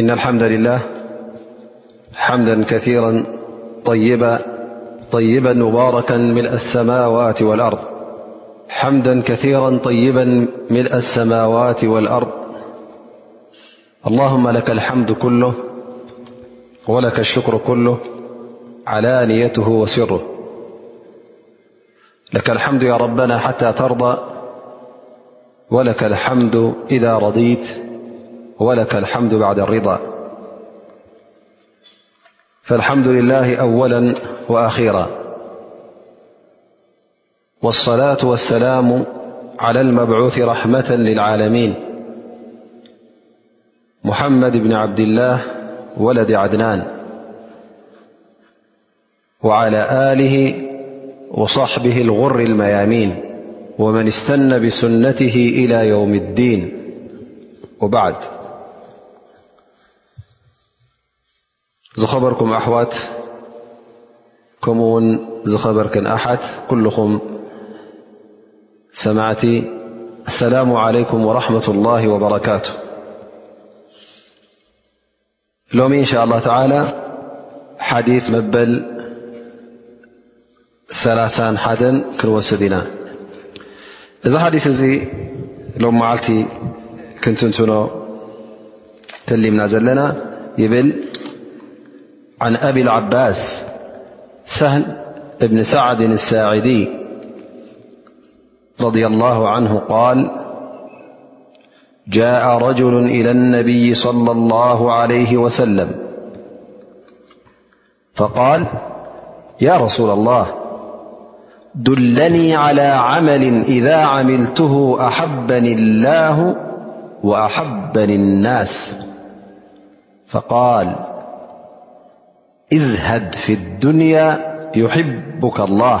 إن الحمد لله حمدا ثيررأحمدا كثيرا طيبا ملء السماوات والأرض اللهم لك الحمد كل ولك الشكر كله علانيته وسره لك الحمد يا ربنا حتى ترضى ولك الحمد إذا رضيت ولك الحمد بعد الرضا فالحمد لله أولا وآخرا والصلاة والسلام على المبعوث رحمة للعالمين محمد بن عبد الله ولد عدنان وعلى آله وصحبه الغر الميامين ومن استن بسنته إلى يوم الدين وبعد زخبركم أحوت كم خرك أح كلم سمعت السلام عليكم ورحمة الله وبركاه ሎሚ እንሻ ላ ተላ ሓዲ መበል ሰላሳን ሓደን ክንወስድ ኢና እዚ ሓዲስ እዚ ሎም መዓልቲ ክንትንትኖ ተሊምና ዘለና ይብል ን ኣቢ ዓባስ ሳህል እብኒ ሳዕድን ሳዒዲ رضي الله عنه - قال جاء رجل إلى النبي - صلى الله عليه وسلم فقال يا رسول الله دلني على عمل إذا عملته أحبني الله وأحبني الناس فقال ازهد في الدنيا يحبك الله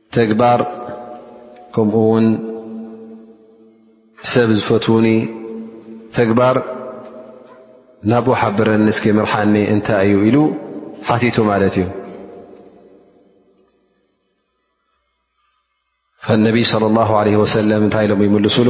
ተግባር ከምኡ ውን ሰብ ዝፈትዉኒ ተግባር ናብኡ ሓብረኒ እስኪ ምርሓኒ እንታይ እዩ ኢሉ ሓቲቱ ማለት እዩ ነቢይ صለ ላه ለ ወሰለም እንታይ ኢሎም ይምልሱሉ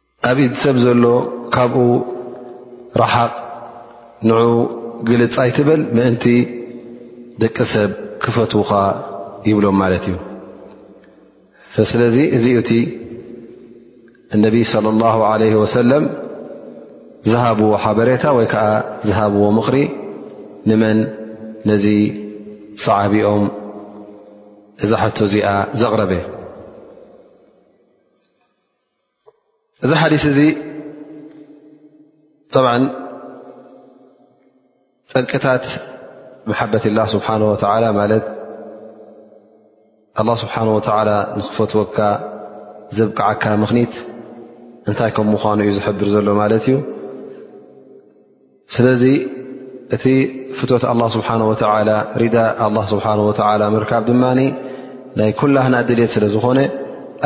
ኣብ ኢድ ሰብ ዘሎ ካብኡ ረሓቕ ንዑ ግልፅ ኣይትበል ምእንቲ ደቂ ሰብ ክፈትዉኻ ይብሎም ማለት እዩ ስለዚ እዚ እቲ እነቢይ صለ ላሁ ለ ወሰለም ዝሃብዎ ሓበሬታ ወይ ከዓ ዝሃብዎ ምኽሪ ንመን ነዚ ሰዓቢኦም እዛ ሕቶ እዚኣ ዘቕረበ እዚ ሓዲስ እዚ ብ ጠንቅታት መሓበት ላ ስብሓን ወላ ማለት ኣላ ስብሓን ወላ ንኽፈትወካ ዘብቅዓካ ምኽኒት እንታይ ከም ምዃኑ እዩ ዝሕብር ዘሎ ማለት እዩ ስለዚ እቲ ፍቶት ኣላ ስብሓን ወተላ ሪዳ ኣላ ስብሓን ወተላ ምርካብ ድማ ናይ ኩላህና ድልት ስለ ዝኾነ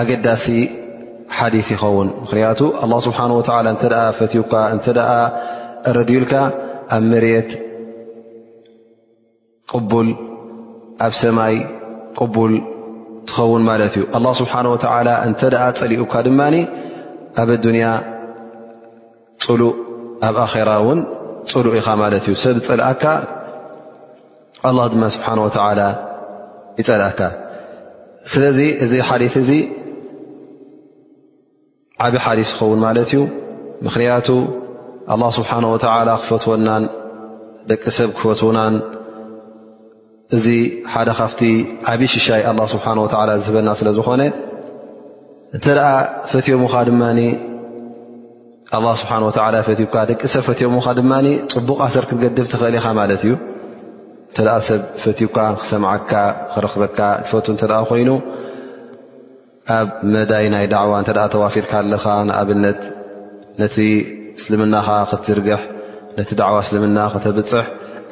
ኣገዳሲ ሓዲት ይኸውን ምኽንያቱ ኣላ ስብሓን ወተላ እንተ ፈትዩካ እንተ ረድዩልካ ኣብ መሬት ቅቡል ኣብ ሰማይ ቅቡል ትኸውን ማለት እዩ ኣላ ስብሓን ወተዓላ እንተ ደኣ ፀሊኡካ ድማ ኣብ ኣዱንያ ፅሉእ ኣብ ኣኼራ እውን ፅሉእ ኢኻ ማለት እዩ ሰብ ፀልኣካ ኣላ ድማ ስብሓን ወተዓላ ይፀልእካ ስለዚ እዚ ሓሊት እዚ ዓብ ሓዲስ ይኸውን ማለት እዩ ምኽንያቱ ኣላ ስብሓን ወተላ ክፈትወናን ደቂ ሰብ ክፈትውናን እዚ ሓደ ካብቲ ዓብዪ ሽሻይ ኣላ ስብሓን ወላ ዝህበና ስለ ዝኾነ እንተ ደኣ ፈትዮምኻ ድማ ኣላ ስብሓን ወላ ፈትካ ደቂ ሰብ ፈትዮምኻ ድማ ፅቡቕ ኣሰር ክትገድፍ ትኽእል ኢኻ ማለት እዩ እተ ሰብ ፈትካ ክሰምዓካ ክረኽበካ ትፈቱ እተ ኮይኑ ኣብ መዳይ ናይ ዳዕዋ እንተ ተዋፊርካ ኣለኻ ንኣብነት ነቲ እስልምናኻ ክትዝርግሕ ነቲ ዳዕዋ እስልምና ከተብፅሕ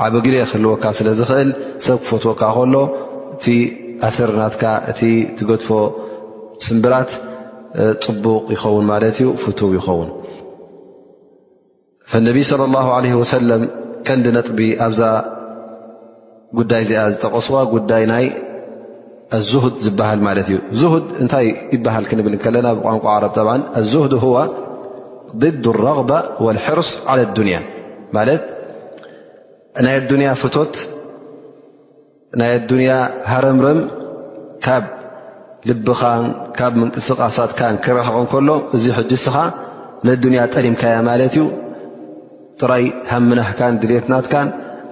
ዓብ ግደ ክህልወካ ስለ ዝኽእል ሰብ ክፈትወካ ከሎ እቲ ኣሰር ናትካ እቲ ትገድፎ ስምብራት ፅቡቕ ይኸውን ማለት እዩ ፍቱው ይኸውን ፈነቢይ صለ ላሁ ለ ወሰለም ቀንዲ ነጥቢ ኣብዛ ጉዳይ እዚኣ ዝጠቀስዋ ጉዳይ ናይ ኣዙህድ ዝበሃል ማለት እዩ ዙህድ እንታይ ይበሃል ክንብል ከለና ብቋንቋ ዓረብ ጠ ኣዙህድ ዋ ضድ ረغባ ወልሕርስ ዓለ ኣዱንያ ማለት ናይ ኣዱንያ ፍቶት ናይ ኣዱንያ ሃረምረም ካብ ልብኻን ካብ ምንቅስቓሳትካን ክረሕቕ እንከሎ እዚ ሕጂ እስኻ ንኣዱንያ ጠሊምካያ ማለት እዩ ጥራይ ሃምናህካን ድሌትናትካን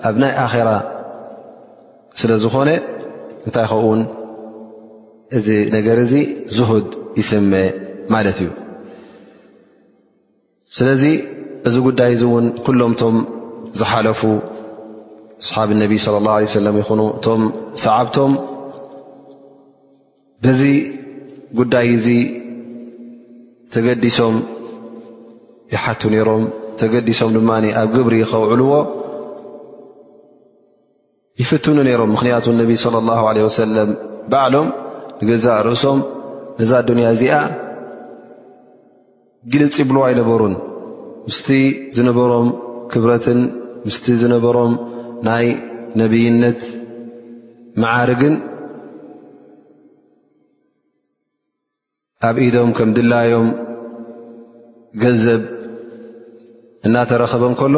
ኣብ ናይ ኣኼራ ስለ ዝኾነ እንታይ ኸውን እዚ ነገር እዚ ዝሁድ ይስመ ማለት እዩ ስለዚ እዚ ጉዳይ እዚ እውን ኩሎም ቶም ዝሓለፉ ኣስሓብ ነቢ ስለ ላ ለ ሰለም ይኹኑ እቶም ሰዓብቶም በዚ ጉዳይ እዚ ተገዲሶም ይሓቱ ነይሮም ተገዲሶም ድማ ኣብ ግብሪ ከውዕልዎ ይፍትኑ ነይሮም ምክንያቱ ነቢ صለ ላه ለ ወሰለም ባዕሎም ንገዛእ ርእሶም ነዛ ኣዱንያ እዚኣ ግልፅ ይብልዋ ኣይነበሩን ምስቲ ዝነበሮም ክብረትን ምስቲ ዝነበሮም ናይ ነብይነት መዓርግን ኣብ ኢዶም ከም ድላዮም ገንዘብ እናተረኸበ ከሎ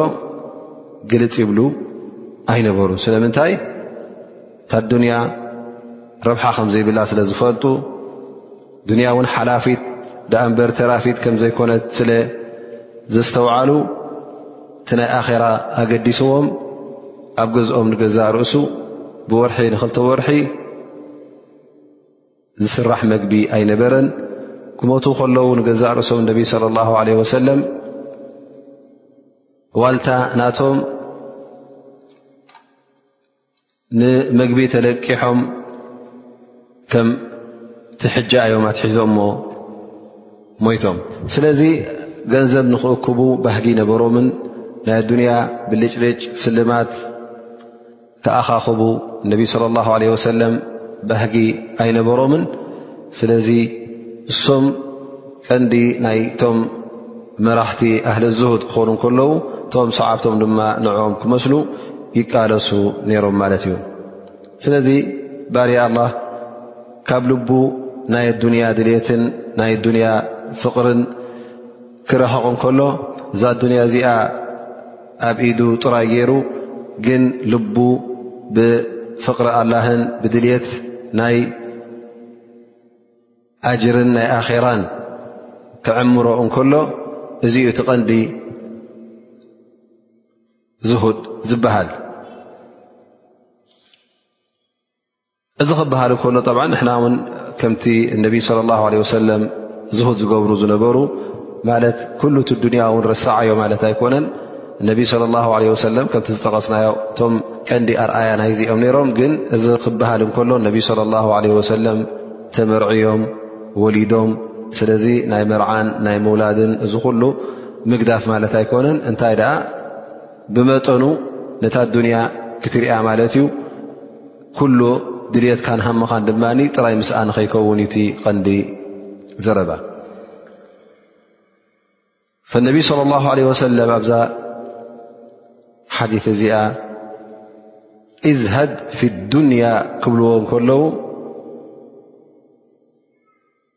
ግልፅ ይብሉ ኣይነበሩ ስለምንታይ እታ ዱንያ ረብሓ ከም ዘይብላ ስለ ዝፈልጡ ዱንያ እውን ሓላፊት ዳኣ እንበር ተራፊት ከም ዘይኮነት ስለ ዘስተውዓሉ እቲ ናይ ኣኼራ ኣገዲስዎም ኣብ ገዝኦም ንገዛእ ርእሱ ብወርሒ ንክልተ ወርሒ ዝስራሕ መግቢ ኣይነበረን ክመቱ ከለዉ ንገዛእ ርእሶም ነቢ صለ ላه ለ ወሰለም ዋልታ ናቶም ንመግቢ ተለቂሖም ከም ትሕጃ እዮም ኣትሒዞሞ ሞይቶም ስለዚ ገንዘብ ንኽእክቡ ባህጊ ነበሮምን ናይ ኣዱንያ ብልጭልጭ ስልማት ክኣኻኽቡ ነቢ ስለ ላ ለ ወሰለም ባህጊ ኣይነበሮምን ስለዚ እሶም ቀንዲ ናይቶም መራሕቲ ኣህለ ዝሁድ ክኾኑ ከለዉ እቶም ሰዓብቶም ድማ ንዕኦም ክመስሉ ይቃለሱ ነይሮም ማለት እዩ ስለዚ ባርያ ኣላ ካብ ልቡ ናይ ኣዱንያ ድልትን ናይ ኣዱንያ ፍቕርን ክረሕቕ እንከሎ እዛ ኣዱንያ እዚኣ ኣብ ኢዱ ጥራይ ገይሩ ግን ልቡ ብፍቕሪ ኣላህን ብድልት ናይ ኣጅርን ናይ ኣኼራን ክዕምሮ እንከሎ እዚ ዩ እቲ ቐንዲ ዝሁድ ዝበሃል እዚ ክበሃል ከሎ ጠብዓ ንሕና እውን ከምቲ እነቢይ ስለ ላ ለ ወሰለም ዝሁድ ዝገብሩ ዝነበሩ ማለት ኩሉ እቲ ዱንያ እውን ረሰዓዮ ማለት ኣይኮነን እነቢይ ስለ ላ ለ ወሰለም ከምቲ ዝጠቐስናዮ እቶም ቀንዲ ኣርኣያ ናይ ዚኦም ነይሮም ግን እዚ ክበሃል እንከሎ እነቢይ ስለ ላ ለ ወሰለም ተመርዕዮም ወሊዶም ስለዚ ናይ መርዓን ናይ ምውላድን እዚ ኩሉ ምግዳፍ ማለት ኣይኮነን እንታይ ደኣ ብመጠኑ ነታ ዱንያ ክትርያ ማለት እዩ ኩሉ ድልትካን ሃምኻን ድማ ጥራይ ምስኣ ንኸይከውን እቲ ቐንዲ ዘረባ ፈነቢ صለ ላ ለ ወሰለም ኣብዛ ሓዲث እዚኣ እዝሃድ ፊ ዱንያ ክብልዎ ከለዉ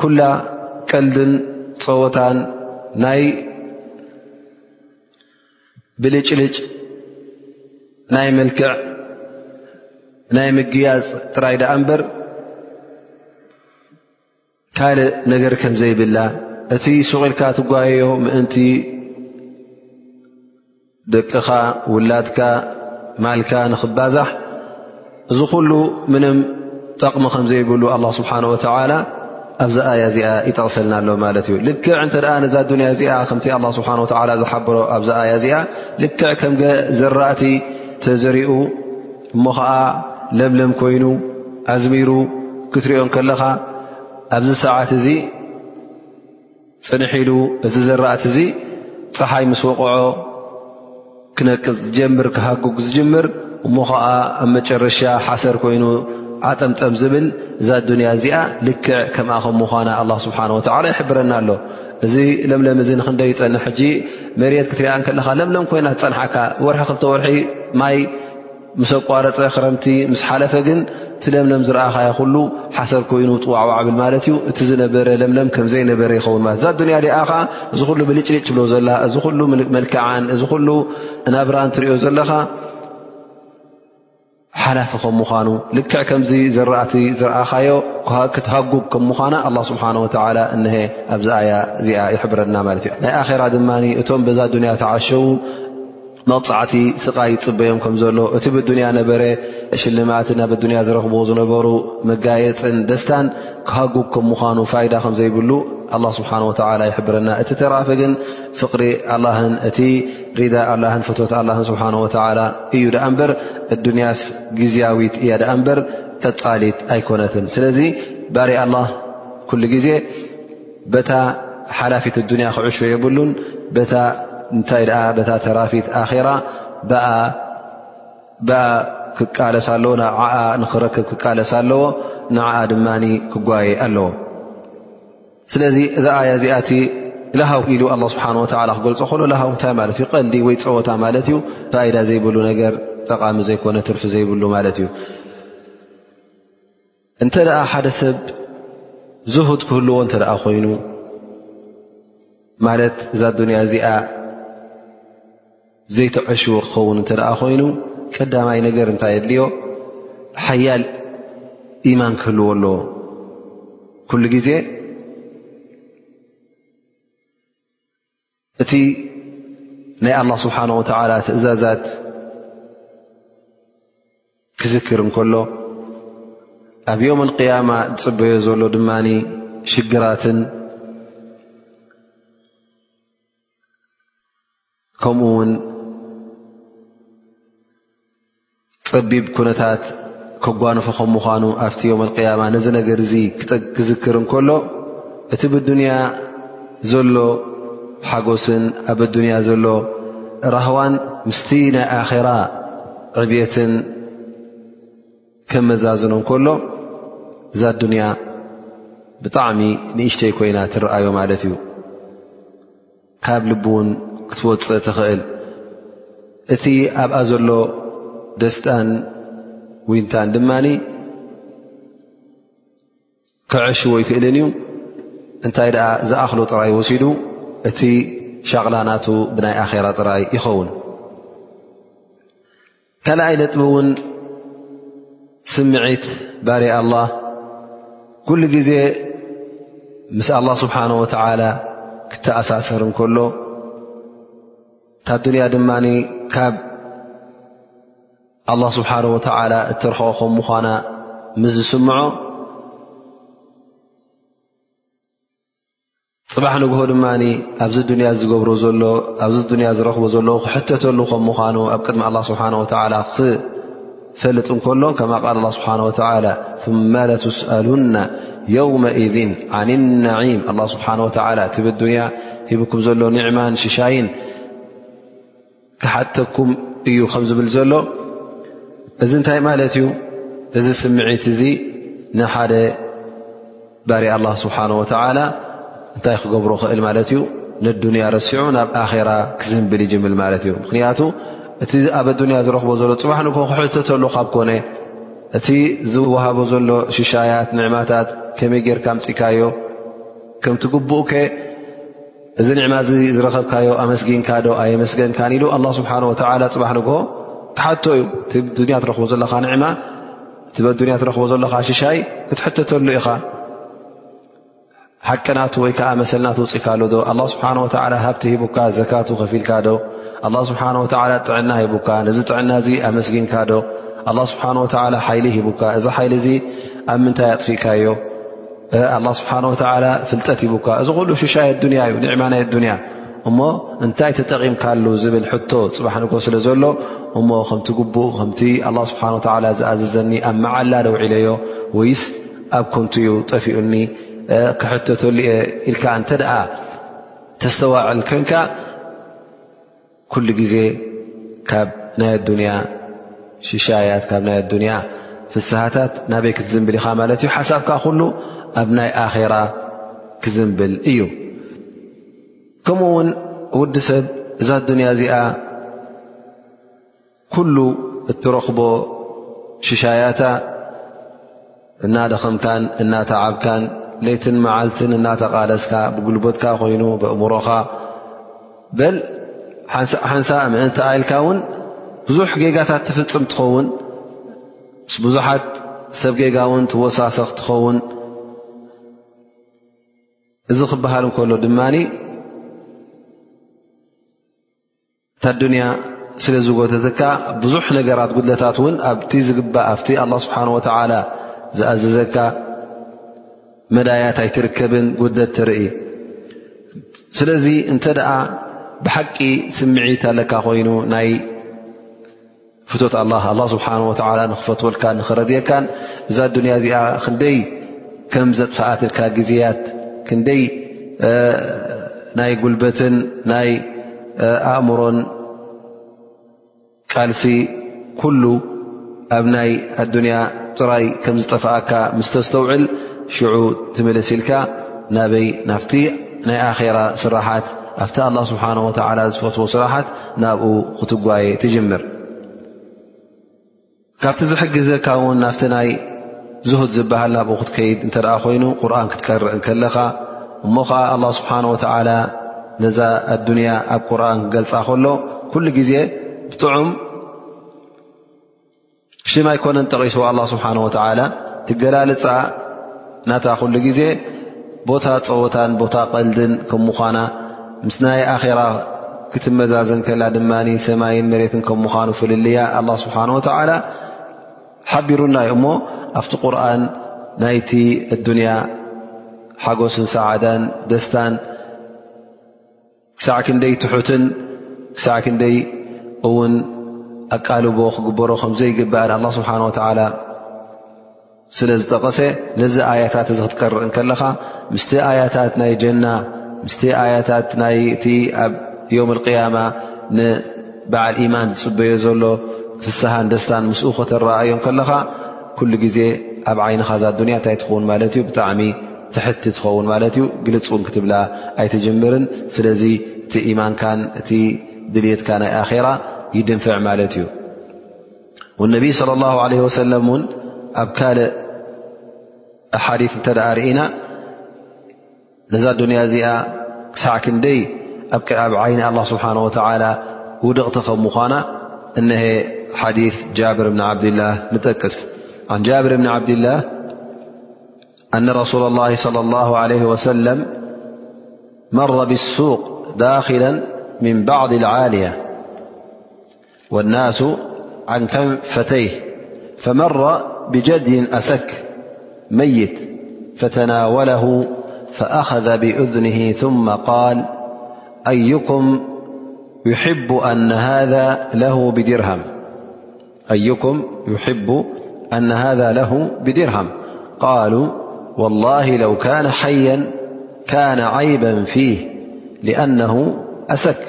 ኩላ ቀልድን ፀወታን ናይ ብልጭልጭ ናይ መልክዕ ናይ ምግያፅ ጥራይ ድኣ እምበር ካልእ ነገር ከም ዘይብላ እቲ ሱቕ ኢልካ ትጓየዮ ምእንቲ ደቅኻ ውላድካ ማልካ ንኽባዛሕ እዚ ኩሉ ምንም ጠቕሚ ከም ዘይብሉ ኣላ ስብሓን ወተላ ኣብዛ ኣያ እዚኣ ይጠቕሰልና ኣሎ ማለት እዩ ልክዕ እንተ ነዛ ዱንያ እዚኣ ከምቲ ኣላ ስብሓን ወላ ዝሓበሮ ኣብዛ ኣያ እዚኣ ልክዕ ከም ዘራእቲ ተዘሪኡ እሞ ኸዓ ለምለም ኮይኑ ኣዝሚሩ ክትሪኦ ከለኻ ኣብዚ ሰዓት እዚ ጽንሕ ኢሉ እዚ ዘራእቲ እዚ ጸሓይ ምስ ወቕዖ ክነቅጽ ዝጀምር ክሃጉግ ዝጅምር እሞ ኸዓ ኣብ መጨረሻ ሓሰር ኮይኑ ዓጠምጠም ዝብል እዛ ኣዱንያ እዚኣ ልክዕ ከምኣ ከም ምዃና ኣላ ስብሓን ወተዓላ ይሕብረና ኣሎ እዚ ለምለም እዚ ንክንደይ ይፀንሕ ሕጂ መሬት ክትሪኣ ከለኻ ለምለም ኮይና ትፀንሓካ ወርሒ ክልተ ወርሒ ማይ ምስ ኣቋረፀ ክረምቲ ምስ ሓለፈ ግን እቲ ለምለም ዝረኣኻዮ ኩሉ ሓሰር ኮይኑ ጥዋዕዋዕ ብል ማለት እዩ እቲ ዝነበረ ለምለም ከምዘይነበረ ይኸውን ማለት እዛ ኣዱንያ ዲኣ ከዓ እዚ ኩሉ ብልጭልጭ ትብሎ ዘላ እዚ ኩሉ መልክዓን እዚ ኩሉ ናብራን ትሪኦ ዘለኻ ሓላፊ ከም ምዃኑ ልክዕ ከምዚ ዝረእቲ ዝረኣኻዮ ክትሃጉብ ከም ምዃና ኣላ ስብሓን ወተላ እነሀ ኣብዚ ኣያ እዚኣ ይሕብረና ማለት እዩ ናይ ኣኼራ ድማ እቶም በዛ ኣዱንያ ተዓሸዉ መቕጻዕቲ ስቓይ ይጽበዮም ከም ዘሎ እቲ ብዱንያ ነበረ ሽልማት ናብ ኣዱንያ ዝረኽቡ ዝነበሩ መጋየፅን ደስታን ክሃጉግ ከም ምዃኑ ፋይዳ ከም ዘይብሉ ኣላ ስብሓን ወተዓላ ይሕብረና እቲ ተራፊ ግን ፍቕሪ ኣላህን እቲ ሪዳ ኣላህን ፍትት ኣላህን ስብሓን ወተዓላ እዩ ደኣ እምበር ኣዱንያስ ግዜያዊት እያ ደኣ እምበር ቀፃሊት ኣይኮነትን ስለዚ ባርያ ኣላ ኩሉ ግዜ በታ ሓላፊት ኣዱንያ ክዕሾ የብሉን በታ እንታይ ደኣ በታ ተራፊት ኣኼራ ብኣ ብኣ ክቃለስ ኣለዎ ንዓኣ ንኽረክብ ክቃለስ ኣለዎ ንዓ ድማ ክጓየ ኣለዎ ስለዚ እዛ ኣያ እዚኣቲ ላሃው ኢሉ ኣላ ስብሓን ወላ ክገልፆ ከሎ ላሃው እንታይ ማለት እዩ ቀልዲ ወይ ፀወታ ማለት እዩ ፋይዳ ዘይብሉ ነገር ጠቓሚ ዘይኮነ ትርፊ ዘይብሉ ማለት እዩ እንተ ደኣ ሓደ ሰብ ዝሁድ ክህልዎ እንተ ደኣ ኮይኑ ማለት እዛ ኣዱንያ እዚኣ ዘይተዐሽዎ ክኸውን እንተ ደኣ ኮይኑ ቀዳማይ ነገር እንታይ የድልዮ ሓያል ኢማን ክህልዎ ኣለዎ ኩሉ ግዜ እቲ ናይ ኣላ ስብሓን ወተዓላ ትእዛዛት ክዝክር እንከሎ ኣብ ዮም ቅያማ ዝፅበዮ ዘሎ ድማ ሽግራትን ከምኡ ውን ጸቢብ ኩነታት ከጓንፎ ከም ምዃኑ ኣብቲ ዮም ኣልቅያማ ነዚ ነገር እዚ ክዝክር እንከሎ እቲ ብዱንያ ዘሎ ሓጎስን ኣብ ኣዱንያ ዘሎ ራህዋን ምስቲ ናይ ኣኼራ ዕብትን ከም መዛዝኖ እንከሎ እዛ ኣዱንያ ብጣዕሚ ንእሽተይ ኮይና ትረኣዮ ማለት እዩ ካብ ልቢ እውን ክትወፅእ ትኽእል እቲ ኣብኣ ዘሎ ደስጣን ዊንታን ድማ ክዐሽዎ ይክእልን እዩ እንታይ ደኣ ዝኣኽሎ ጥራይ ወሲዱ እቲ ሻቕላናቱ ብናይ ኣኼራ ጥራይ ይኸውን ካልኣይ ነጥቢ እውን ስምዒት ባርያ ኣላ ኩሉ ግዜ ምስ ኣላ ስብሓን ወተዓላ ክተኣሳሰር እንከሎ እታ ዱንያ ድማ ካብ ኣላ ስብሓን ወተዓላ እትርክኦ ከም ምዃና ምስ ዝስምዖ ፅባሕ ንግሆ ድማ ኣብዚ ዱንያ ዝገብሮ ዘሎ ኣብዚ ዱንያ ዝረኽቦ ዘለ ክሕተተሉ ከም ምዃኑ ኣብ ቅድሚ ኣላ ስብሓን ወተዓላ ክፈልጥ እንከሎ ከማ ቃል ኣላ ስብሓን ወተዓላ ثመ ለትስኣሉና የውመኢዝን ዓን ነዒም ኣላ ስብሓን ወተዓላ እቲ ብዱንያ ሂብኩም ዘሎ ኒዕማን ሽሻይን ክሓተኩም እዩ ከም ዝብል ዘሎ እዚ እንታይ ማለት እዩ እዚ ስምዒት እዚ ንሓደ ባርያ ኣላ ስብሓን ወተዓላ እንታይ ክገብሮ ክእል ማለት እዩ ንዱንያ ረሲዑ ናብ ኣራ ክዝንብል ይጅምል ማለት እዩ ምክንያቱ እቲ ኣብ ኣዱንያ ዝረኽቦ ዘሎ ፅባሕ ን ክሕተተሉ ካብ ኮነ እቲ ዝወሃቦ ዘሎ ሽሻያት ንዕማታት ከመይ ጌርካ ምፅካዮ ከምቲ ግቡእ ከ እዚ ንዕማ እዚ ዝረኸብካዮ ኣመስጊንካ ዶ ኣየመስገንካን ኢሉ ኣላ ስብሓን ወተላ ፅባሕ ንግሆ ክሓቶ እዩ እቲ ዱንያ ትረኽቦ ዘለካ ንዕማ እቲ በዱንያ ትረኽቦ ዘለካ ሽሻይ ክትሕተተሉ ኢኻ ሓቂ ናቱ ወይ ከዓ መሰል ናት ውፅእካሉ ዶ ኣላ ስብሓን ወተላ ሃብቲ ሂቡካ ዘካቱ ከፊልካ ዶ ኣላ ስብሓን ወተላ ጥዕና ሂቡካ ነዚ ጥዕና እዚ ኣመስጊንካ ዶ ኣላ ስብሓን ወተላ ሓይሊ ሂቡካ እዚ ሓይሊ እዚ ኣብ ምንታይ ኣጥፊእካዮ ኣላ ስብሓን ወተላ ፍልጠት ይቡካ እዚ ኩሉ ሽሻይ ኣዱንያ እዩ ኒዕማ ናይ ኣዱንያ እሞ እንታይ ተጠቒምካሉ ዝብል ሕቶ ፅባሕ ንግሆ ስለ ዘሎ እሞ ከምቲ ግቡእ ከምቲ ኣላ ስብሓን ወተላ ዝኣዘዘኒ ኣብ መዓላ ደውዒለዮ ወይስ ኣብ ኮንቱ ዩ ጠፊኡኒ ክሕተተሉ እየ ኢልካ እንተ ደኣ ተስተዋዕል ኮንካ ኩሉ ግዜ ካብ ናይ ኣዱንያ ሽሻያት ካብ ናይ ኣዱንያ ፍስሃታት ናበይ ክትዝንብል ኢኻ ማለት እዩ ሓሳብካ ኩሉ ኣብ ናይ ኣኼራ ክዝንብል እዩ ከምኡ ውን ውዲ ሰብ እዛ ኣዱንያ እዚኣ ኩሉ እትረኽቦ ሽሻያታ እናደኸምካን እናተዓብካን ለይትን መዓልትን እናተቓለስካ ብጉልበትካ ኮይኑ ብእምሮኻ በል ሓንሳሓንሳ ምእንቲ ኣኢልካ እውን ብዙሕ ጌጋታት ትፍፅም ትኸውን ምስ ብዙሓት ሰብ ጌጋ እውን ትወሳሰኽ ትኸውን እዚ ክበሃል እንከሎ ድማኒ እታ ኣዱንያ ስለ ዝጎተትካ ብዙሕ ነገራት ጉድለታት እውን ኣብቲ ዝግባእ ኣብቲ ኣላ ስብሓን ወተዓላ ዝኣዘዘካ መዳያት ኣይትርከብን ጉድለት ትርኢ ስለዚ እንተ ደኣ ብሓቂ ስምዒት ኣለካ ኮይኑ ናይ ፍቶት ኣላ ኣላ ስብሓን ወተላ ንኽፈትወልካን ንኽረድየካን እዛ ኣዱንያ እዚኣ ክንደይ ከም ዘጥፋኣትልካ ግዜያት ክንደይ ናይ ጉልበትን ናይ ኣእምሮን ቃልሲ ኩሉ ኣብ ናይ ኣዱንያ ጥራይ ከም ዝጠፍኣካ ምስ ተስተውዕል ሽዑ ትምልስ ኢልካ ናበይ ናፍቲ ናይ ኣኼራ ስራሓት ኣብቲ ኣላ ስብሓን ወተላ ዝፈትዎ ስራሓት ናብኡ ክትጓየ ትጅምር ካብቲ ዝሕግዘካ እውን ናብቲ ናይ ዝሁድ ዝበሃል ናብኡ ክትከይድ እንተ ኮይኑ ቁርን ክትቀርእ ከለኻ እሞ ከዓ ኣላ ስብሓን ወተዓላ ነዛ ኣዱንያ ኣብ ቁርን ክገልፃ ከሎ ኩሉ ግዜ ብጥዑም ሽም ኣይኮነን ጠቒሱ ኣላ ስብሓን ወተዓላ ትገላልፃ ናታ ኩሉ ግዜ ቦታ ፀወታን ቦታ ቀልድን ከም ምዃና ምስ ናይ ኣኼራ ክትመዛዘን ከላ ድማ ሰማይን መሬትን ከም ምዃኑ ፍልልያ ኣላ ስብሓን ወተዓላ ሓቢሩና ዩ እሞ ኣብቲ ቁርን ናይቲ ኣዱንያ ሓጎስን ሰዓዳን ደስታን ክሳዕ ክንደይ ትሑትን ክሳዕ ክንደይ እውን ኣቃልቦ ክግበሮ ከምዘይግባእን ኣላ ስብሓን ወተዓላ ስለ ዝጠቐሰ ነዚ ኣያታት እዚ ክትቀርእ እንከለኻ ምስቲ ኣያታት ናይ ጀና ምስቲ ኣያታት ናይቲ ኣብ ዮም ቅያማ ንበዓል ኢማን ዝፅበዮ ዘሎ ፍስሃን ደስታን ምስኡ ከተረኣዮ ከለኻ ኩሉ ግዜ ኣብ ዓይንኻ ዛ ኣዱንያ እንታይ ትኸውን ማለት እዩ ብጣዕሚ ትሕቲ ትኸውን ማለት እዩ ግልፅ እውን ክትብላ ኣይትጅምርን ስለዚ እቲ ኢማንካን እቲ ድልየትካ ናይ ኣራ ይድንፍዕ ማለት እዩ ነቢይ صለ ላ ለ ወሰለም እውን ኣብ ካልእ ሓዲ እንተ ኣ ርኢና ነዛ ዱንያ እዚኣ ክሳዕ ክንደይ ኣብኣብ ዓይኒ ኣላ ስብሓን ወተላ ውድቕቲ ከም ምዃና እነሀ ሓዲ ጃብር ብኒ ዓብድላህ ንጠቅስ ን ጃብር ብኒ ዓብድላህ أن رسول الله صلى الله عليه وسلم مر بالسوق داخلا من بعض العالية والناس عن كنفتيه فمر بجدي أسك ميت فتناوله فأخذ بأذنه ثم قال أيكم يحب أن هذا له بدرهم قالوا والله لو كان حيا كان عيبا فيه لأنه أسك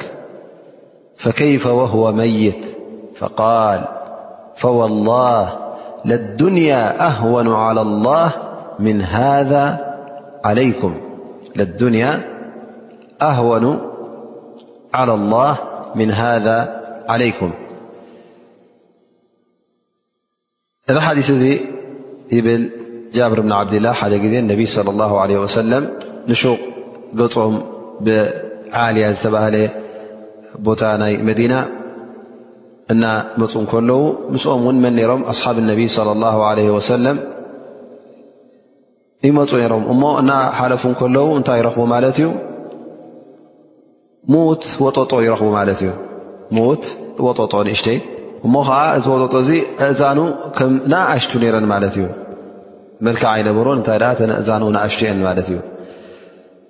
فكيف وهو ميت فقال فوالله للدنياأللدنيا أهون على الله من هذا عليكم እዚ ሓዲስ እዚ ይብል ጃብር ብን ዓብድላ ሓደ ግዜ ነቢ ለ ላ ለ ወሰለም ንሹቕ ገፆም ብዓልያ ዝተባህለ ቦታ ናይ መዲና እና መፁ ከለዉ ምስኦም እውን መን ነሮም ኣስሓብ ነቢ ለ ላ ለ ወሰለም ይመፁ ነይሮም እሞ እና ሓለፉ ከለዉ እንታይ ይረኽቡ ማለት እዩ ሙት ወጠጦ ይረኽቡ ማለት እዩ ሙት ወጠጦ ንእሽተይ እሞ ከዓ እዚ ወጠጦ እዚ እእዛኑ ከም ንኣኣሽቱ ነይረን ማለት እዩ መልክዓ ኣይነበሮን እንታይ ተ እእዛኑ ንኣሽቱ እየን ማለት እዩ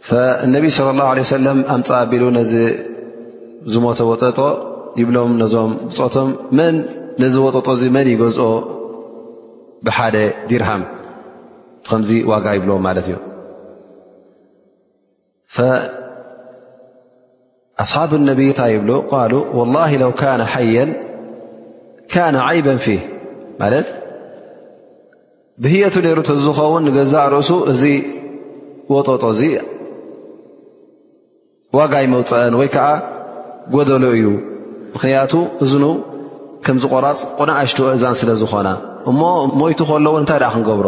ፈነቢ ስለ ላሁ ለ ሰለም ኣምፃ ኣቢሉ ነዚ ዝሞተ ወጠጦ ይብሎም ነዞም ብፆቶም መን ነዚ ወጠጦ እዚ መን ይገዝኦ ብሓደ ዲርሃም ከምዚ ዋጋ ይብሎም ማለት እዩ ኣስሓብ ነቢ ታይ ይብሉ ቃሉ ወላ ለው ካነ ሓየን ካነ ዓይበ ፊህ ማለት ብህየቱ ነይሩ ተዝኸውን ንገዛእ ርእሱ እዚ ወጠጦ እዚ ዋጋ ይመውፅአን ወይ ከዓ ጎደሎ እዩ ምኽንያቱ እዝኑ ከምዚ ቆራፅ ቁናኣሽቱ እእዛን ስለ ዝኾና እሞ ሞይቱ ከለውን እንታይ ደኣ ክንገብሮ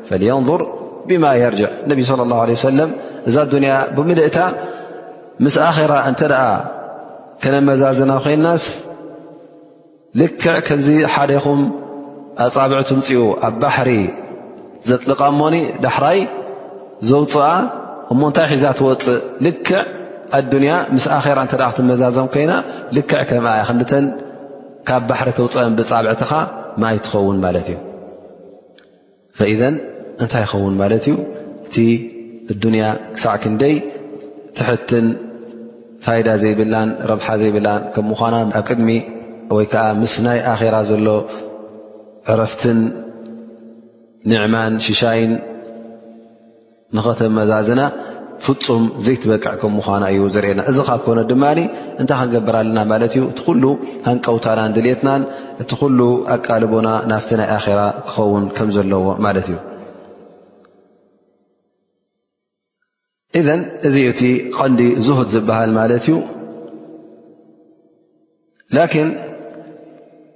ፈሊየንظር ብማ የርጅዕ ነቢ صለ ላه ለ ሰለም እዛ ኣዱንያ ብምልእታ ምስ ኣራ እንተ ደኣ ከነመዛዝና ኮይናስ ልክዕ ከምዚ ሓደኹም ኣፃብዕ ትምፅኡ ኣብ ባሕሪ ዘጥልቃ ሞኒ ዳሕራይ ዘውፅኣ እሞ እንታይ ሒዛ ትወፅእ ልክዕ ኣዱንያ ምስ ኣራ እተ ክትመዛዘም ኮይና ልክዕ ከም ኣያ ክንተን ካብ ባሕሪ ተውፅአን ብፃብዕትኻ ማይ ትኸውን ማለት እዩ ፈኢዘን እንታይ ይኸውን ማለት እዩ እቲ ኣዱንያ ክሳዕ ክንደይ ትሕትን ፋይዳ ዘይብላን ረብሓ ዘይብላን ከም ምዃና ኣብ ቅድሚ ወይ ከዓ ምስ ናይ ኣኼራ ዘሎ ዕረፍትን ኒዕማን ሽሻይን ንኸተመዛዝና ፍፁም ዘይትበቅዕ ከም ምዃና እዩ ዘርእየና እዚ ካብ ኮነ ድማ እንታይ ክንገብር ኣለና ማለት እዩ እቲ ኩሉ ሃንቀውታናን ድልትናን እቲ ኩሉ ኣቃልቦና ናፍቲ ናይ ኣራ ክኸውን ከም ዘለዎ ማለት እዩ እዘን እዚ እቲ ቐንዲ ዝሁድ ዝበሃል ማለት እዩ ላኪን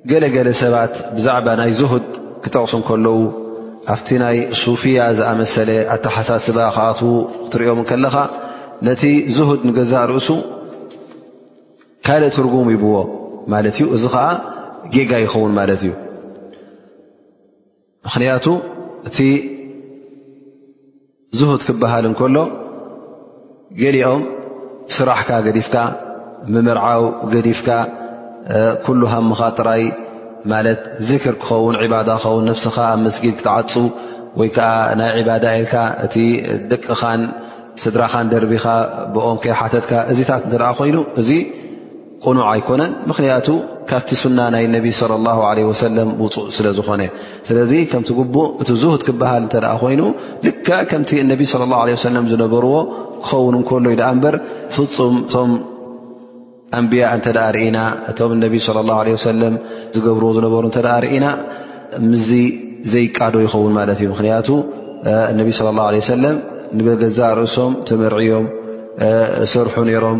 ገለገለ ሰባት ብዛዕባ ናይ ዙሁድ ክጠቕሱ ከለዉ ኣብቲ ናይ ሱፍያ ዝኣመሰለ ኣተሓሳስባ ክኣት ክትሪኦም ከለኻ ነቲ ዙሁድ ንገዛእ ርእሱ ካልእ ትርጉም ይብዎ ማለት እዩ እዚ ከዓ ጌጋ ይኸውን ማለት እዩ ምኽንያቱ እቲ ዝሁድ ክበሃል እንከሎ ገሊኦም ስራሕካ ገዲፍካ ምምርዓው ገዲፍካ ኩሉ ሃምኻ ጥራይ ማለት ዝክር ክኸውን ዕባዳ ክኸውን ነፍስኻ ኣብ መስጊድ ክትዓፁ ወይ ከዓ ናይ ዕባዳ ኢልካ እቲ ደቅኻን ስድራኻን ደርቢኻ ብኦም ከይሓተትካ እዚታት ንርኣ ኮይኑ እዚ ቅኑዕ ኣይኮነን ምኽንያቱ ካብቲ ሱና ናይ ነቢ صለ ላ ለ ወሰለም ውፁእ ስለ ዝኾነ ስለዚ ከምቲ ግቡእ እቲ ዙህድ ክበሃል እንተ ኮይኑ ልክዕ ከምቲ እነቢ ለ ላ ለ ሰለም ዝነበርዎ ክኸውን እንከሎ ዩ ድኣ እምበር ፍፁም እቶም ኣንብያ እንተ ርእና እቶም እነቢ ለ ላ ለ ሰለም ዝገብርዎ ዝነበሩ እተ ርእና ምስዚ ዘይቃዶ ይኸውን ማለት እዩ ምኽንያቱ እነቢ ለ ላ ለ ሰለም ንበገዛእ ርእሶም ተመርዕዮም ሰርሑ ነይሮም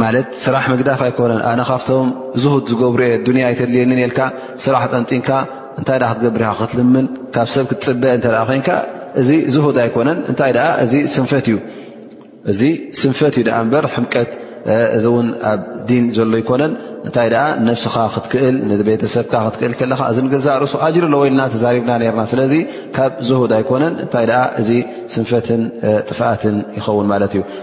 ማለት ስራሕ ምግዳፍ ኣይኮነን ኣነ ካብቶም ዝሁድ ዝገብሩ እየ ዱንያ ኣይተድልየኒን የልካ ስራሕ ጠንጢንካ እንታይ ደ ክትገብር ኢኻ ክትልምን ካብ ሰብ ክትፅበ እንተ ኮንካ እዚ ዝሁድ ኣይኮነን እንታይ ደኣ እዚ ስንፈት እዩ እዚ ስንፈት እዩ ደኣ እምበር ሕምቀት እዚ እውን ኣብ ዲን ዘሎ ኣይኮነን እንታይ ደኣ ነብስኻ ክትክእል ንቤተሰብካ ክትክእል ከለኻ እዚ ንገዛእ ርእሱ ኣጅር ኣለዎ ኢልና ተዛሪብና ነርና ስለዚ ካብ ዝሁድ ኣይኮነን እንታይ ደኣ እዚ ስንፈትን ጥፍኣትን ይኸውን ማለት እዩ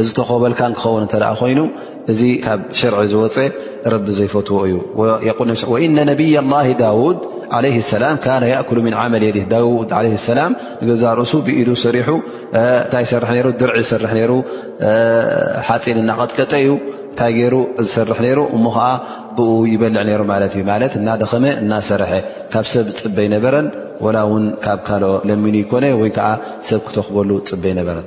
እዚ ተኾበልካን ክኸውን እተ ኮይኑ እዚ ካብ ሽርዒ ዝወፀ ረቢ ዘይፈትዎ እዩ ወኢነ ነብይ ላ ዳውድ ለ ሰላም ካነ ያእኩሉ ምን ዓመል የዲ ዳውድ ለ ሰላም ንገዛ ርእሱ ብኢዱ ሰሪሑ እንታይ ይሰርሕ ነይሩ ድርዒ ይሰርሕ ነይሩ ሓፂን እናቐጥቀጠ እዩ እንታይ ገይሩ ዝሰርሕ ነይሩ እሞ ከዓ ብኡ ይበልዕ ነይሩ ማለት እዩ ማለት እናደኸመ እናሰርሐ ካብ ሰብ ዝፅበይ ነበረን ወላ እውን ካብ ካልኦ ለሚኑ ይኮነ ወይ ከዓ ሰብ ክተኽበሉ ፅበይ ነበረን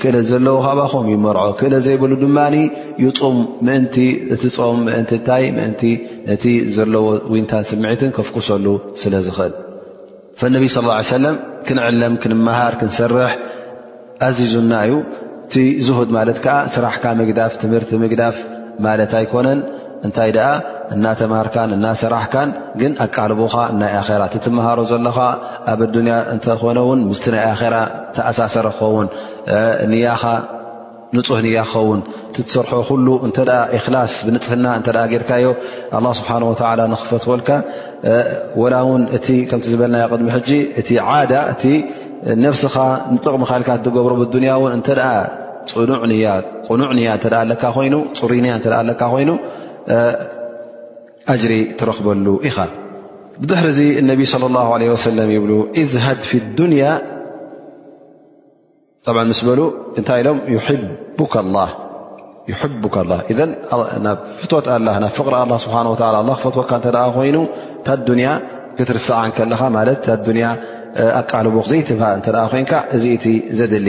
ክእለት ዘለዎ ካባኹም ይመርዖ ክእለ ዘይብሉ ድማ ይፁም ምእንቲ እቲ ፆም ምእንቲ እንታይ ምእንቲ ነቲ ዘለዎ ዊንታን ስምዒትን ከፍኩሰሉ ስለ ዝኽእል ፈነቢ ስ ሰለም ክንዕለም ክንመሃር ክንሰርሕ ኣዚዙና እዩ እቲ ዝሁድ ማለት ከዓ ስራሕካ ምግዳፍ ትምህርቲ ምግዳፍ ማለት ኣይኮነን እንታይ ደኣ እናተማሃርካን እናሰራሕካን ግን ኣቃልቦኻ ናይ ኣራ ትትምሃሮ ዘለኻ ኣብ ኣዱንያ እንተኾነ ውን ምስቲ ናይ ኣራ ተኣሳሰረ ክኸውን ንያኻ ንፁህ ንያ ክኸውን ትሰርሖ ኩሉ እንተ እክላስ ብንፅህና እተ ጌርካዮ ኣላ ስብሓን ወላ ንኽፈትወልካ ወላ ውን እቲ ከምቲ ዝበልናዮ ቅድሚ ሕጂ እቲ ዓዳ እቲ ነብስኻ ንጥቕምካልካ ትገብሮ ብዱንያ ውን እተ ቕኑዕ ንያ እተ ኣለካ ኮይኑ ፅሩይ ንያ እተ ኣለካ ኮይኑ ኣጅሪ ትረኽበሉ ኢኻ ብድሕሪ እዚ እነቢ ለ ላ ለ ወሰለም ይብሉ እዝሃድ ፊ ዱንያ ብ ምስ በሉ እንታይ ኢሎም ዩሕቡካ ላ ናብ ፍትት ኣ ናብ ፍቕሪ ኣላ ስብሓ ወላ ኣ ክፈትወካ እተ ኮይኑ እታ ዱንያ ክትርስዓ ከለኻ ማለት እታ ዱንያ ኣቃልቦ ዘይትብሃ እተ ኮይንካ እዚ እቲ ዘድሊ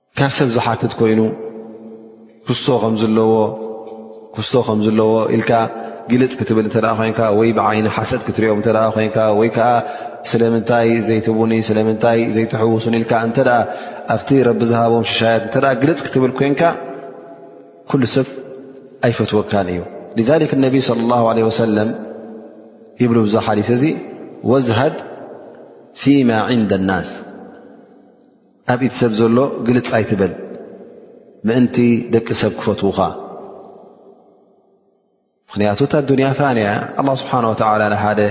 ካብ ሰብ ዝሓትት ኮይኑ ክስቶ ከምዝለዎ ክስቶ ከም ዘለዎ ኢልካ ግልፅ ክትብል እተ ኮንካ ወይ ብዓይኒ ሓሰት ክትሪኦም እተ ኮንካ ወይ ከዓ ስለምንታይ ዘይትቡኒ ስለምንታይ ዘይትሕውሱን ኢልካ እንተ ኣብቲ ረቢ ዝሃቦም ሽሻያት እተ ግልፅ ክትብል ኮንካ ኩሉ ሰብ ኣይፈትወካን እዩ ሊክ ነቢ ለ ላ ለ ወሰለም ይብሉ ብዛ ሓሊት እዚ ወዝሃድ ፊማ ዕንደ ናስ ኣብ ኢድ ሰብ ዘሎ ግልጽ ኣይትበል ምእንቲ ደቂ ሰብ ክፈትዉኻ ምክንያቱ እታ ዱንያ ፋንያ ኣላ ስብሓን ወተላ ንሓደ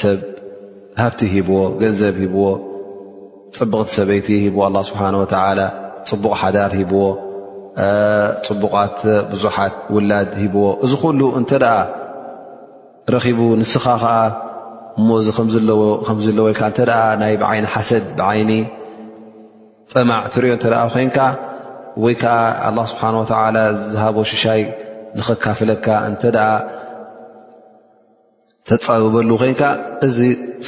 ሰብ ሃብቲ ሂብዎ ገንዘብ ሂብዎ ፅብቕቲ ሰበይቲ ሂብዎ ኣላ ስብሓን ወተላ ፅቡቕ ሓዳር ሂብዎ ፅቡቓት ብዙሓት ውላድ ሂብዎ እዚ ኩሉ እንተ ደኣ ረኺቡ ንስኻ ኸዓ እሞ እዚ ከምዝለዎ ከምዝለዎ ኢልካ እንተ ናይ ብዓይኒ ሓሰድ ብዓይኒ ጠማዕ ትሪኦ እተ ኮንካ ወይ ከዓ ኣላ ስብሓን ወተላ ዝሃቦ ሽሻይ ንኸካፍለካ እንተ ተፃብበሉ ኮንካ እዚ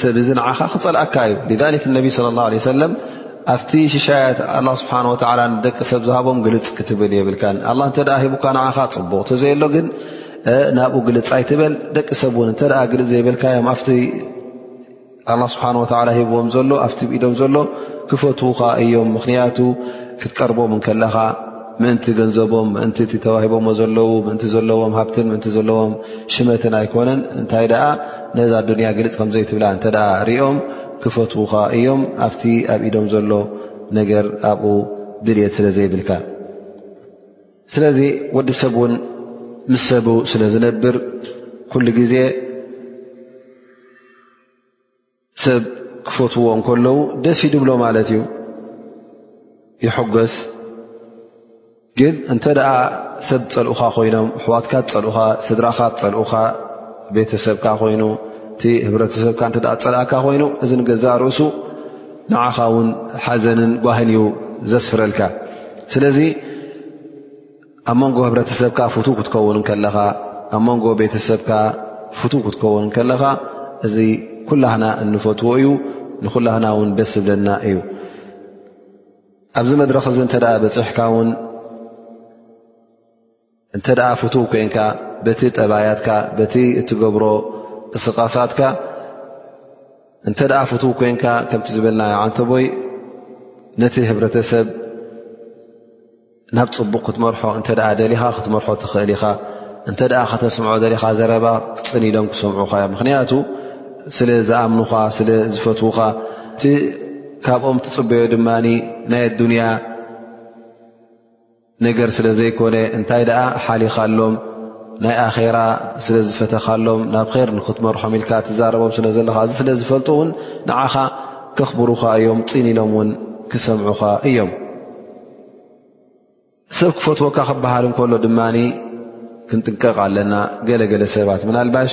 ሰብ እዚ ንዓኻ ክፀልኣካ እዩ ሊክ ነቢ ስለ ላ ለ ሰለም ኣብቲ ሽሻያት ኣላ ስብሓን ወተላ ንደቂ ሰብ ዝሃቦም ግልፅ ክትብል የብልካ ኣላ እንተ ሂቡካ ንዓኻ ፅቡቕ ተዘየሎ ግን ናብኡ ግልፅ ኣይትበል ደቂ ሰብ እውን እተ ግልፅ ዘይበልካዮም ኣብቲ ኣላ ስብሓን ወላ ሂብዎም ዘሎ ኣብቲ ኢዶም ዘሎ ክፈትዉካ እዮም ምኽንያቱ ክትቀርቦም እንከለኻ ምእንቲ ገንዘቦም ምእንቲ እቲ ተዋሂቦዎ ዘለዉ ምእንቲ ዘለዎም ሃብትን ምእንቲ ዘለዎም ሽመትን ኣይኮነን እንታይ ደኣ ነዛ ኣዱንያ ግልፅ ከምዘይትብላ እንተ ሪኦም ክፈትዉካ እዮም ኣብቲ ኣብ ኢዶም ዘሎ ነገር ኣብኡ ድልት ስለ ዘይብልካ ስለዚ ወዲ ሰብ እውን ምስ ሰቡ ስለ ዝነብር ኩሉ ግዜ ሰብ ክፈትዎ እንከለዉ ደስ ይድብሎ ማለት እዩ ይሐገስ ግን እንተ ደኣ ሰብ ፀልኡኻ ኮይኖም ኣሕዋትካ ፀልኡኻ ስድራኻ ፀልኡኻ ቤተሰብካ ኮይኑ እቲ ህብረተሰብካ እተ ፀልእካ ኮይኑ እዚ ንገዛእ ርእሱ ንዓኻ እውን ሓዘንን ጓህን እዩ ዘስፍረልካ ስለዚ ኣብ መንጎ ህብረተሰብካ ፍቱ ክትከውን ከለኻ ኣብ መንጎ ቤተሰብካ ፍቱ ክትከውን ከለኻ እዚ ኩላህና እንፈትዎ እዩ ንኩላህና እውን ደስ ዝብለና እዩ ኣብዚ መድረክ እዚ እንተ በፅሕካ ውን እንተ ደኣ ፍቱው ኮይንካ በቲ ጠባያትካ በቲ እትገብሮ ቅስቃሳትካ እንተ ደኣ ፍቱው ኮይንካ ከምቲ ዝበልናዮ ዓንተቦይ ነቲ ህብረተሰብ ናብ ፅቡቕ ክትመርሖ እንተ ደሊኻ ክትመርሖ ትኽእል ኢኻ እንተ ደኣ ከተስምዖ ደሊኻ ዘረባ ክፅን ኢሎም ክሰምዑኻ እዮም ምኽንያቱ ስለ ዝኣምኑኻ ስለ ዝፈትዉኻ እቲ ካብኦም ትፅበዮ ድማ ናይ ኣዱንያ ነገር ስለ ዘይኮነ እንታይ ደኣ ሓሊኻሎም ናይ ኣኼራ ስለ ዝፈተኻሎም ናብ ኼር ንኽትመርሖም ኢልካ ትዛረቦም ስለ ዘለኻ እዚ ስለ ዝፈልጡ እውን ንዓኻ ከኽብሩኻ እዮም ፂን ኢሎም እውን ክሰምዑኻ እዮም ሰብ ክፈትወካ ክበሃል እንከሎ ድማ ክንጥንቀቕ ኣለና ገለገለ ሰባት ምናልባሽ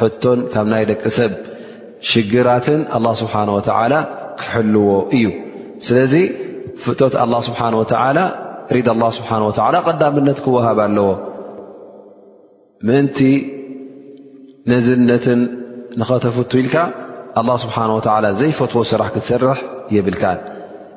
ሕቶን ካብ ናይ ደቂ ሰብ ሽግራትን ኣላ ስብሓን ወተዓላ ክሕልዎ እዩ ስለዚ ፍቶት ኣላ ስብሓን ወተዓላ ሪድ ኣላ ስብሓን ወተዓላ ቀዳምነት ክወሃብ ኣለዎ ምእንቲ ነዝነትን ንኸተፍቱ ኢልካ ኣላ ስብሓን ወተዓላ ዘይፈትዎ ስራሕ ክትሰርሕ የብልካን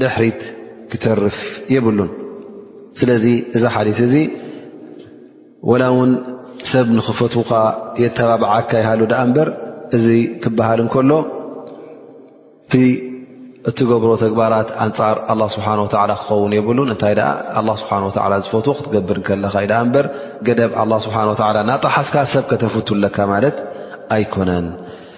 ድሕሪት ክተርፍ የብሉን ስለዚ እዛ ሓዲት እዚ ወላ እውን ሰብ ንኽፈትውካ የተባብዓካ ይሃሉ ድኣ እምበር እዚ ክበሃል እንከሎ እቲ እትገብሮ ተግባራት ኣንፃር ኣላ ስብሓን ወተላ ክኸውን የብሉን እንታይ ደኣ ኣላ ስብሓን ወተላ ዝፈትዎ ክትገብር ከለካ ዩ ድኣ እምበር ገደብ ኣላ ስብሓን ወተላ ናጣሓስካ ሰብ ከተፍቱ ኣለካ ማለት ኣይኮነን